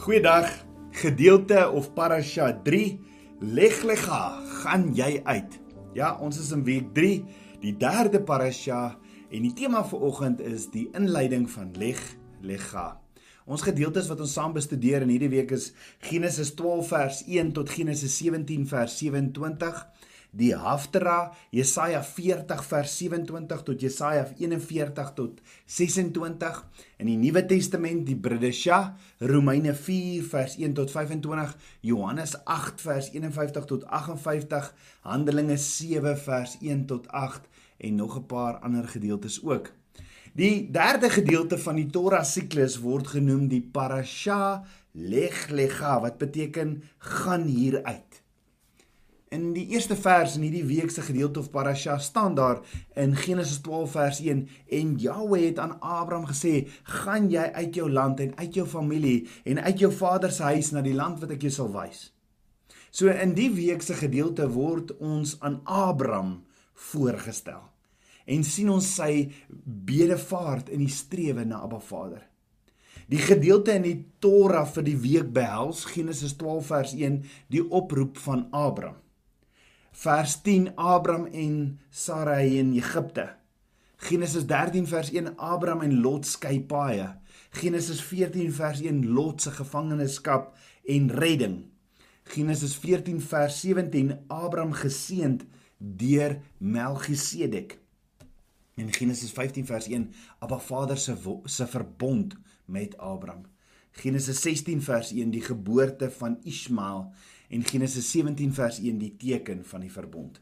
Goeiedag. Gedeelte of parasha 3 Leg Lega, gaan jy uit. Ja, ons is in week 3, die derde parasha en die tema vir oggend is die inleiding van Leg Lega. Ons gedeeltes wat ons saam bestudeer in hierdie week is Genesis 12 vers 1 tot Genesis 17 vers 27 die Haftara Jesaja 40 vers 27 tot Jesaja 41 tot 26 in die Nuwe Testament die Bridesha Romeine 4 vers 1 tot 25 Johannes 8 vers 51 tot 58 Handelinge 7 vers 1 tot 8 en nog 'n paar ander gedeeltes ook. Die derde gedeelte van die Torah siklus word genoem die Parasha Leg Lega wat beteken gaan hier uit. In die eerste vers in hierdie week se gedeelte of parasha staan daar in Genesis 12 vers 1 en Jahweh het aan Abraham gesê: "Gaan jy uit jou land en uit jou familie en uit jou vader se huis na die land wat ek jou sal wys." So in die week se gedeelte word ons aan Abraham voorgestel en sien ons sy bedevaart in die strewe na Abba Vader. Die gedeelte in die Torah vir die week behels Genesis 12 vers 1 die oproep van Abraham vers 10 Abraham en Sarai in Egipte. Genesis 13 vers 1 Abraham en Lot skei paaie. Genesis 14 vers 1 Lot se gevangenskap en redding. Genesis 14 vers 17 Abraham geseënd deur Melchisedek. En Genesis 15 vers 1 Abba Vader se se verbond met Abraham. Genesis 16 vers 1 die geboorte van Ismael en Genesis 17 vers 1 die teken van die verbond.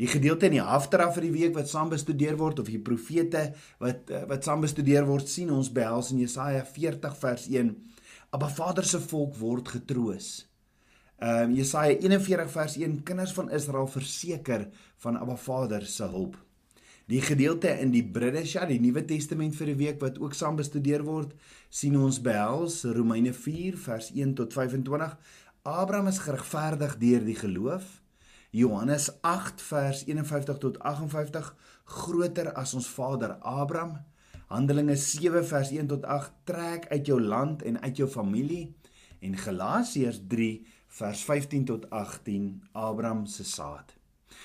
Die gedeelte in die Haftara vir die week wat saam bestudeer word of die profete wat eh, wat saam bestudeer word sien ons behels in Jesaja 40 vers 1 Abba Vader se volk word getroos. Ehm um, Jesaja 41 vers 1 kinders van Israel verseker van Abba Vader se hulp. Die gedeelte in die Bridesha, die Nuwe Testament vir die week wat ook saam bestudeer word, sien ons behels Romeine 4 vers 1 tot 25 Abraham is geregverdig deur die geloof. Johannes 8 vers 51 tot 58 groter as ons vader Abraham. Handelinge 7 vers 1 tot 8 trek uit jou land en uit jou familie en Galasiërs 3 vers 15 tot 18 Abraham se saad.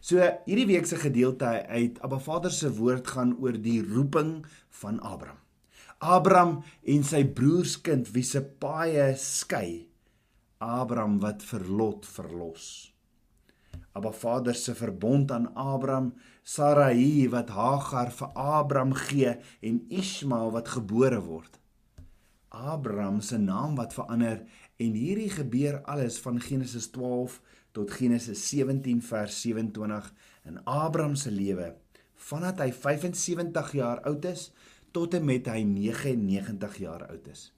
So hierdie week se gedeelte uit Abba Vader se woord gaan oor die roeping van Abraham. Abraham en sy broerskind wie se paaie skei Abraham wat vir Lot verlos. Abba Vader se verbond aan Abraham, Sarai wat Hagar vir Abraham gee en Ismael wat gebore word. Abraham se naam wat verander en hierdie gebeur alles van Genesis 12 tot Genesis 17 vers 27 in Abraham se lewe vandat hy 75 jaar oud is tot en met hy 99 jaar oud is.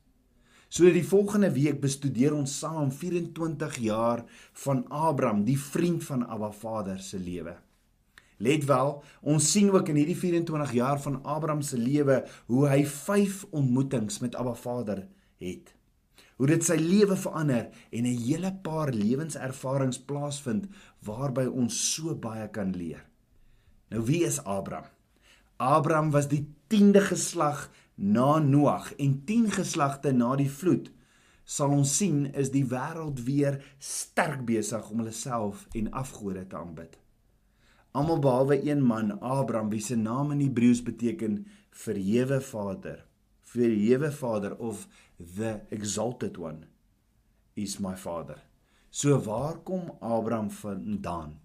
So die volgende week bestudeer ons saam 24 jaar van Abraham, die vriend van Abba Vader se lewe. Let wel, ons sien ook in hierdie 24 jaar van Abraham se lewe hoe hy 5 ontmoetings met Abba Vader het. Hoe dit sy lewe verander en 'n hele paar lewenservarings plaasvind waarby ons so baie kan leer. Nou wie is Abraham? Abraham was die 10de geslag na Noag en 10 geslagte na die vloed sal ons sien is die wêreld weer sterk besig om hulle self en afgode te aanbid. Almal behalwe een man, Abraham, wie se naam in Hebreëus beteken verhewe Vader, verhewe Vader of the exalted one is my father. So waar kom Abraham vandaan?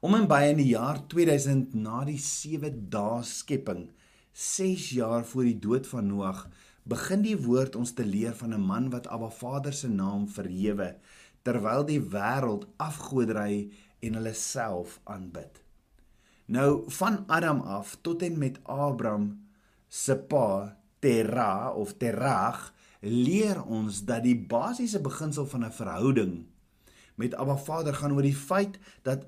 Om en by in die jaar 2000 na die 7 dae skepping 6 jaar voor die dood van Noag begin die woord ons te leer van 'n man wat Abba Vader se naam verhewe terwyl die wêreld afgodery en hulle self aanbid. Nou van Adam af tot en met Abraham se pa Terah of Terach leer ons dat die basiese beginsel van 'n verhouding met Abba Vader gaan oor die feit dat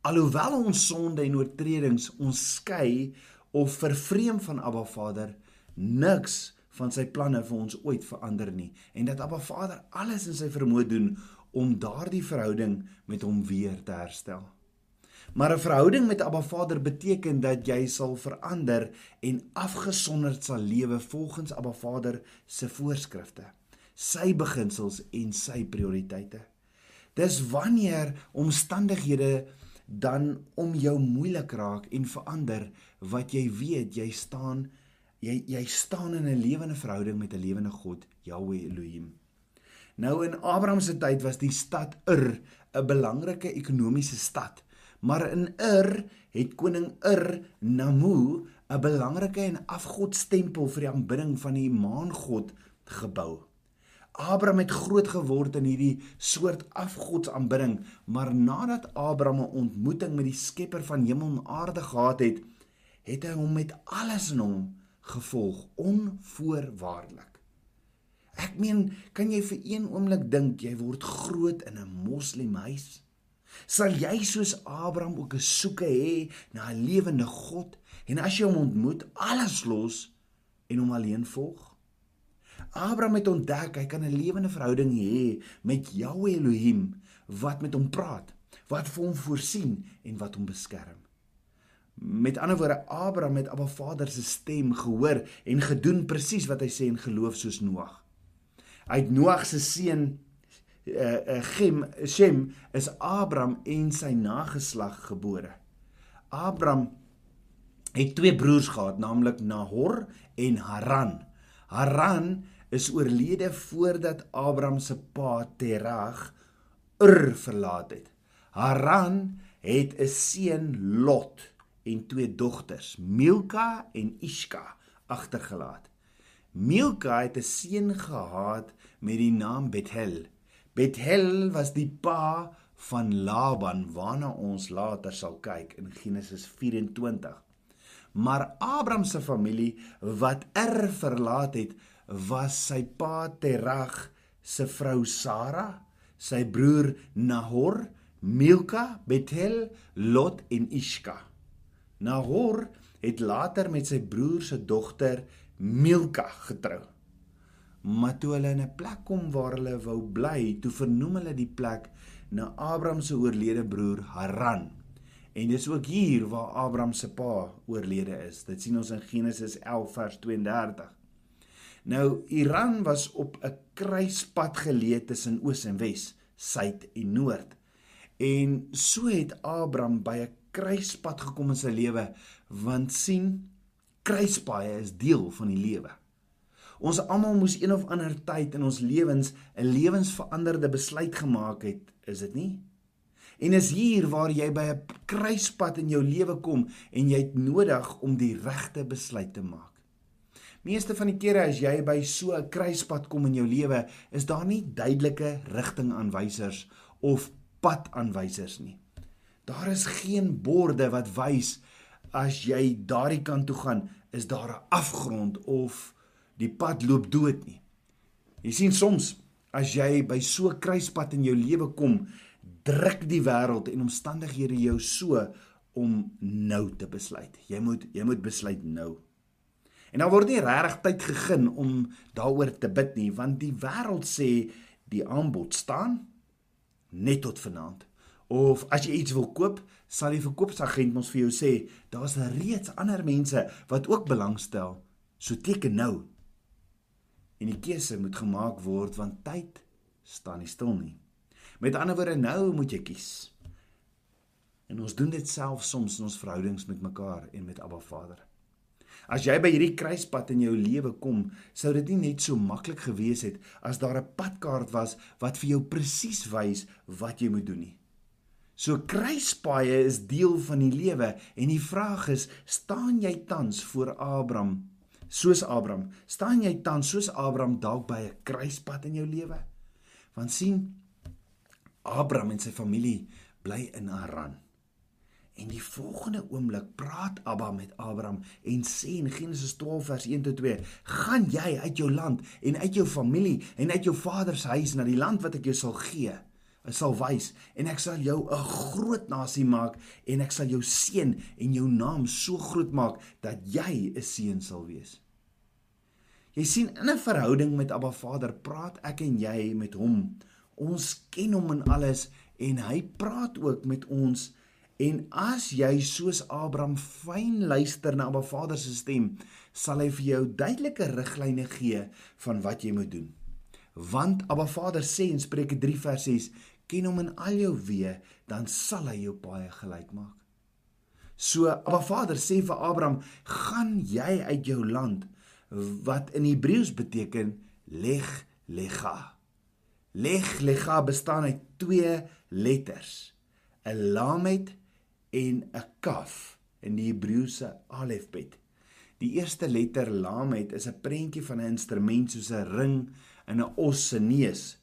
alhoewel ons sonde en oortredings ons skei of vervreem van Abba Vader niks van sy planne vir ons ooit verander nie en dat Abba Vader alles in sy vermoë doen om daardie verhouding met hom weer te herstel. Maar 'n verhouding met Abba Vader beteken dat jy sal verander en afgesonderd sal lewe volgens Abba Vader se voorskrifte. sy beginsels en sy prioriteite. Dis wanneer omstandighede dan om jou moeilik raak en verander wat jy weet jy staan jy jy staan in 'n lewende verhouding met 'n lewende God, Yahweh Elohim. Nou in Abraham se tyd was die stad Ur 'n belangrike ekonomiese stad. Maar in Ur het koning Ur Namu 'n belangrike en afgodstempel vir die aanbidding van die maangod gebou. Abraham het groot geword in hierdie soort afgodsaanbidding, maar nadat Abraham 'n ontmoeting met die Skepper van hemel en aarde gehad het, het hy hom met alles in hom gevolg onvoorwaardelik. Ek meen, kan jy vir een oomblik dink jy word groot in 'n moslimhuis? Sal jy soos Abraham ook 'n soeke hê na 'n lewende God en as jy hom ontmoet, alles los en hom alleen volg? Abraham het ontdek hy kan 'n lewende verhouding hê met Yahweh Elohim wat met hom praat, wat vir hom voorsien en wat hom beskerm. Met ander woorde, Abraham het Abba Vader se stem gehoor en gedoen presies wat hy sê en geloof soos Noag. Uit Noag se seun uh, uh, Gem, Shem is Abraham en sy nageslag gebore. Abraham het twee broers gehad, naamlik Nahor en Haran. Haran is oorlede voordat Abraham se pa Terah Ur verlaat het. Haran het 'n seun Lot en twee dogters, Milka en Ishka, agtergelaat. Milka het 'n seun gehad met die naam Bethel. Bethel was die pa van Laban waarna ons later sal kyk in Genesis 24. Maar Abraham se familie wat Er verlaat het, was sy pa Terag se vrou Sara, sy broer Nahor, Milka, Bethel, Lot en Ishka. Nahor het later met sy broer se dogter Milka getrou. Maar toe hulle in 'n plek kom waar hulle wou bly, toe vernoem hulle die plek na Abraham se oorlede broer Haran. En dis ook hier waar Abraham se pa oorlede is. Dit sien ons in Genesis 11 vers 32. Nou Iran was op 'n kruispunt geleë tussen oos en wes, suid en noord. En so het Abraham by 'n kruispunt gekom in sy lewe, want sien, kruispaaie is deel van die lewe. Ons almal moes een of ander tyd in ons lewens 'n lewensveranderde besluit gemaak het, is dit nie? En is hier waar jy by 'n kruispunt in jou lewe kom en jy het nodig om die regte besluit te maak. Meeste van die kere as jy by so 'n kruispunt kom in jou lewe, is daar nie duidelike rigtingaanwysers of padaanwysers nie. Daar is geen borde wat wys as jy daardie kant toe gaan, is daar 'n afgrond of die pad loop dood nie. Jy sien soms as jy by so 'n kruispunt in jou lewe kom, druk die wêreld en omstandighede jou so om nou te besluit. Jy moet jy moet besluit nou. En dan word nie regtig tyd gegee om daaroor te bid nie, want die wêreld sê die aanbod staan net tot vanaand. Of as jy iets wil koop, sal die verkoopsagent ons vir jou sê, daar's reeds ander mense wat ook belangstel. So teken nou. En die keuse moet gemaak word want tyd staan nie stil nie. Met ander woorde, nou moet jy kies. En ons doen dit self soms in ons verhoudings met mekaar en met Abba Vader. As jy by hierdie kruispunt in jou lewe kom, sou dit nie net so maklik gewees het as daar 'n padkaart was wat vir jou presies wys wat jy moet doen nie. So kruispaaie is deel van die lewe en die vraag is, staan jy tans voor Abraham soos Abraham? Staan jy tans soos Abraham dalk by 'n kruispunt in jou lewe? Want sien Abraham en sy familie bly in Haran. En die volgende oomblik praat Abba met Abraham en sê in Genesis 12 vers 1 tot 2: "Gaan jy uit jou land en uit jou familie en uit jou vader se huis na die land wat ek jou sal gee. Ek sal wys en ek sal jou 'n groot nasie maak en ek sal jou seën en jou naam so groot maak dat jy 'n seën sal wees." Jy sien in 'n verhouding met Abba Vader praat ek en jy met hom. Ons ken hom in alles en hy praat ook met ons En as jy soos Abraham fyn luister na Abba Vader se stem, sal hy vir jou duidelike riglyne gee van wat jy moet doen. Want Abba Vader sê in Spreuke 3 vers 6: "Ken hom in al jou weë, dan sal hy jou paaie gelyk maak." So Abba Vader sê vir Abraham: "Gaan jy uit jou land wat in Hebreëus beteken leg lega." Leg lega bestaan uit twee letters: 'n lamet en 'n kaf in die Hebreëse alefbet. Die eerste letter lamet is 'n prentjie van 'n instrument soos 'n ring in 'n os se neus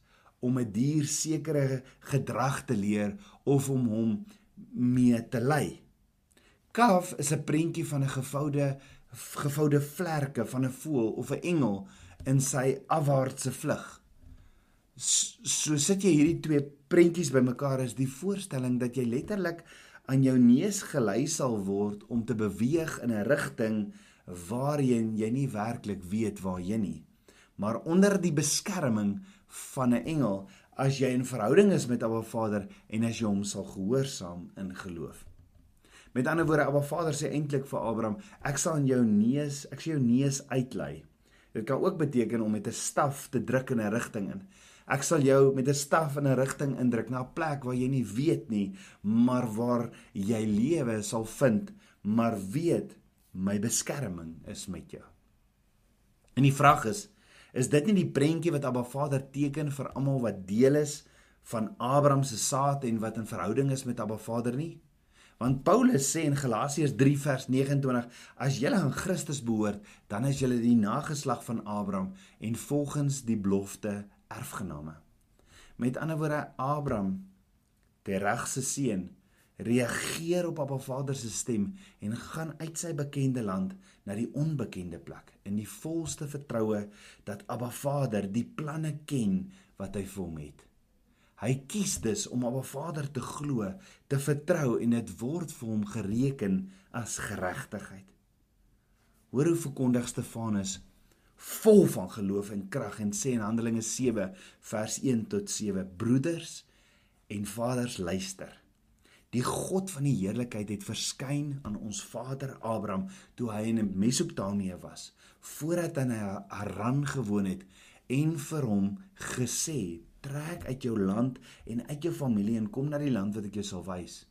om 'n dier sekere gedrag te leer of om hom mee te lei. Kaf is 'n prentjie van 'n gevoude gevoude vlerke van 'n voël of 'n engel in sy afwaartse vlug. So sit jy hierdie twee prentjies bymekaar is die voorstelling dat jy letterlik aan jou neus gelei sal word om te beweeg in 'n rigting waarheen jy nie werklik weet waarheen nie maar onder die beskerming van 'n engel as jy in verhouding is met Abba Vader en as jy hom sal gehoorsaam in geloof. Met ander woorde, Abba Vader sê eintlik vir Abraham, ek sal in jou neus, ek sal jou neus uitlei. Dit kan ook beteken om met 'n staf te druk in 'n rigting in. Ek sal jou met 'n staf in 'n rigting indruk na 'n plek waar jy nie weet nie, maar waar jy lewe sal vind, maar weet my beskerming is met jou. En die vraag is, is dit nie die prentjie wat Abba Vader teken vir almal wat deel is van Abraham se saad en wat in verhouding is met Abba Vader nie? Want Paulus sê in Galasiërs 3 vers 29: As julle aan Christus behoort, dan is julle die nageslag van Abraham en volgens die belofte erfgename. Met ander woorde, Abraham, die regse seun, reageer op Abba Vader se stem en gaan uit sy bekende land na die onbekende plek in die volste vertroue dat Abba Vader die planne ken wat hy vir hom het. Hy kies dus om Abba Vader te glo, te vertrou en dit word vir hom gereken as geregtigheid. Hoor hoe verkondig Stefanus vol van geloof en krag en sê in Handelinge 7 vers 1 tot 7 broeders en vaders luister Die God van die heerlikheid het verskyn aan ons vader Abraham toe hy in Mesopotamië was, voordat hy in Haran gewoon het en vir hom gesê: "Trek uit jou land en uit jou familie en kom na die land wat ek jou sal wys."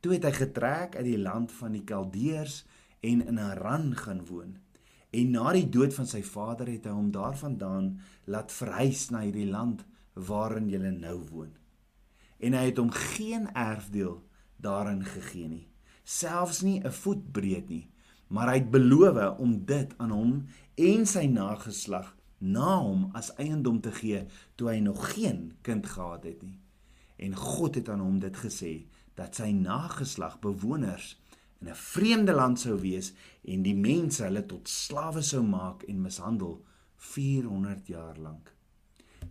Toe het hy getrek uit die land van die Kaldeërs en in Haran gaan woon. En na die dood van sy vader het hy hom daarvandaan laat verhuis na hierdie land waarin jy nou woon en hy het hom geen erfdeel daarin gegee nie selfs nie 'n voet breed nie. Maar hy het beloof om dit aan hom en sy nageslag na hom as eiendom te gee toe hy nog geen kind gehad het nie. En God het aan hom dit gesê dat sy nageslag bewoners in 'n vreemde land sou wees en die mense hulle tot slawe sou maak en mishandel 400 jaar lank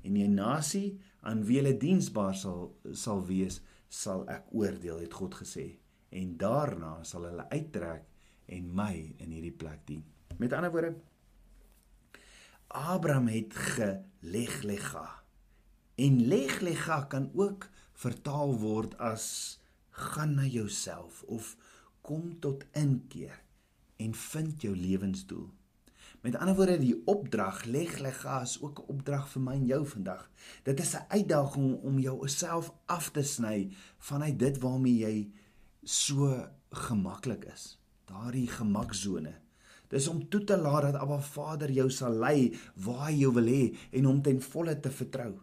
en die nasie aan wie hulle diensbaar sal sal wees, sal ek oordeel, het God gesê. En daarna sal hulle uittrek en my in hierdie plek dien. Met ander woorde, Abraham het geleglega. En leglega kan ook vertaal word as gaan na jouself of kom tot inkeer en vind jou lewensdoel. Met ander woorde, die opdrag leg legas ook 'n opdrag vir my en jou vandag. Dit is 'n uitdaging om jouself af te sny vanuit dit waarmee jy so gemaklik is. Daardie gemaksone. Dis om toe te laat dat Abba Vader jou sal lei waar hy jou wil hê en hom ten volle te vertrou.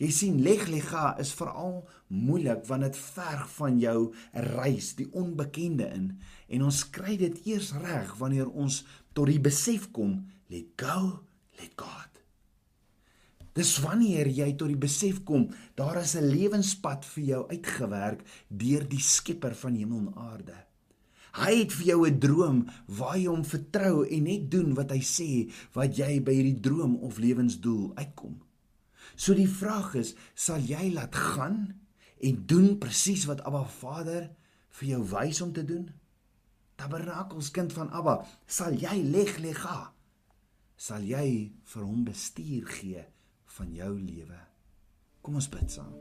Jy sien leg lega is veral moeilik want dit verg van jou 'n reis, die onbekende in. En ons kry dit eers reg wanneer ons tot die besef kom, let go, let God. Dis wanneer jy tot die besef kom, daar is 'n lewenspad vir jou uitgewerk deur die Skepper van hemel en aarde. Hy het vir jou 'n droom waar jy hom vertrou en net doen wat hy sê, wat jy by hierdie droom of lewensdoel uitkom. So die vraag is, sal jy laat gaan en doen presies wat Abba Vader vir jou wys om te doen? Tabernakels kind van Abba, sal jy leg lega? Sal jy vir hom bestuur gee van jou lewe? Kom ons bid saam.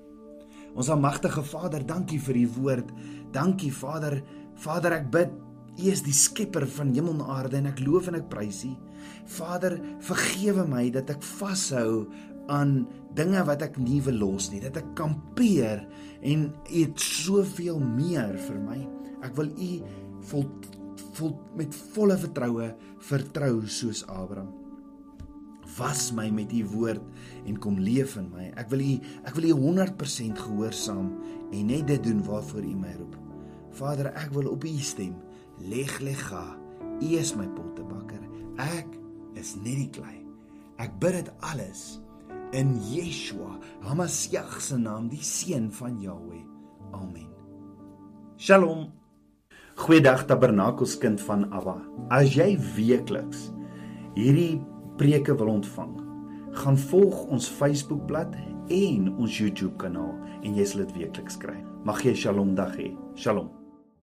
Ons almagtige Vader, dankie vir u woord. Dankie Vader. Vader, ek bid U is die skepper van hemel en aarde en ek loof en ek prys U. Vader, vergewe my dat ek vashou aan dinge wat ek nie wil los nie, dat ek kampeer en U het soveel meer vir my. Ek wil U vol, vol met volle vertroue vertrou soos Abraham. Was my met U woord en kom leef in my. Ek wil U ek wil U 100% gehoorsaam en net dit doen waarvoor U my roep. Vader, ek wil op U stem. Leg lega. U is my pottebakker. Ek is net die klei. Ek bid dit alles in Yeshua, Hamasiach se naam, die seun van Jahweh. Amen. Shalom. Goeiedag Tabernakelskind van Abba. As jy weekliks hierdie preke wil ontvang, gaan volg ons Facebookblad en ons YouTube kanaal en jy sal dit weekliks kry. Mag jy Shalom dag hê. Shalom.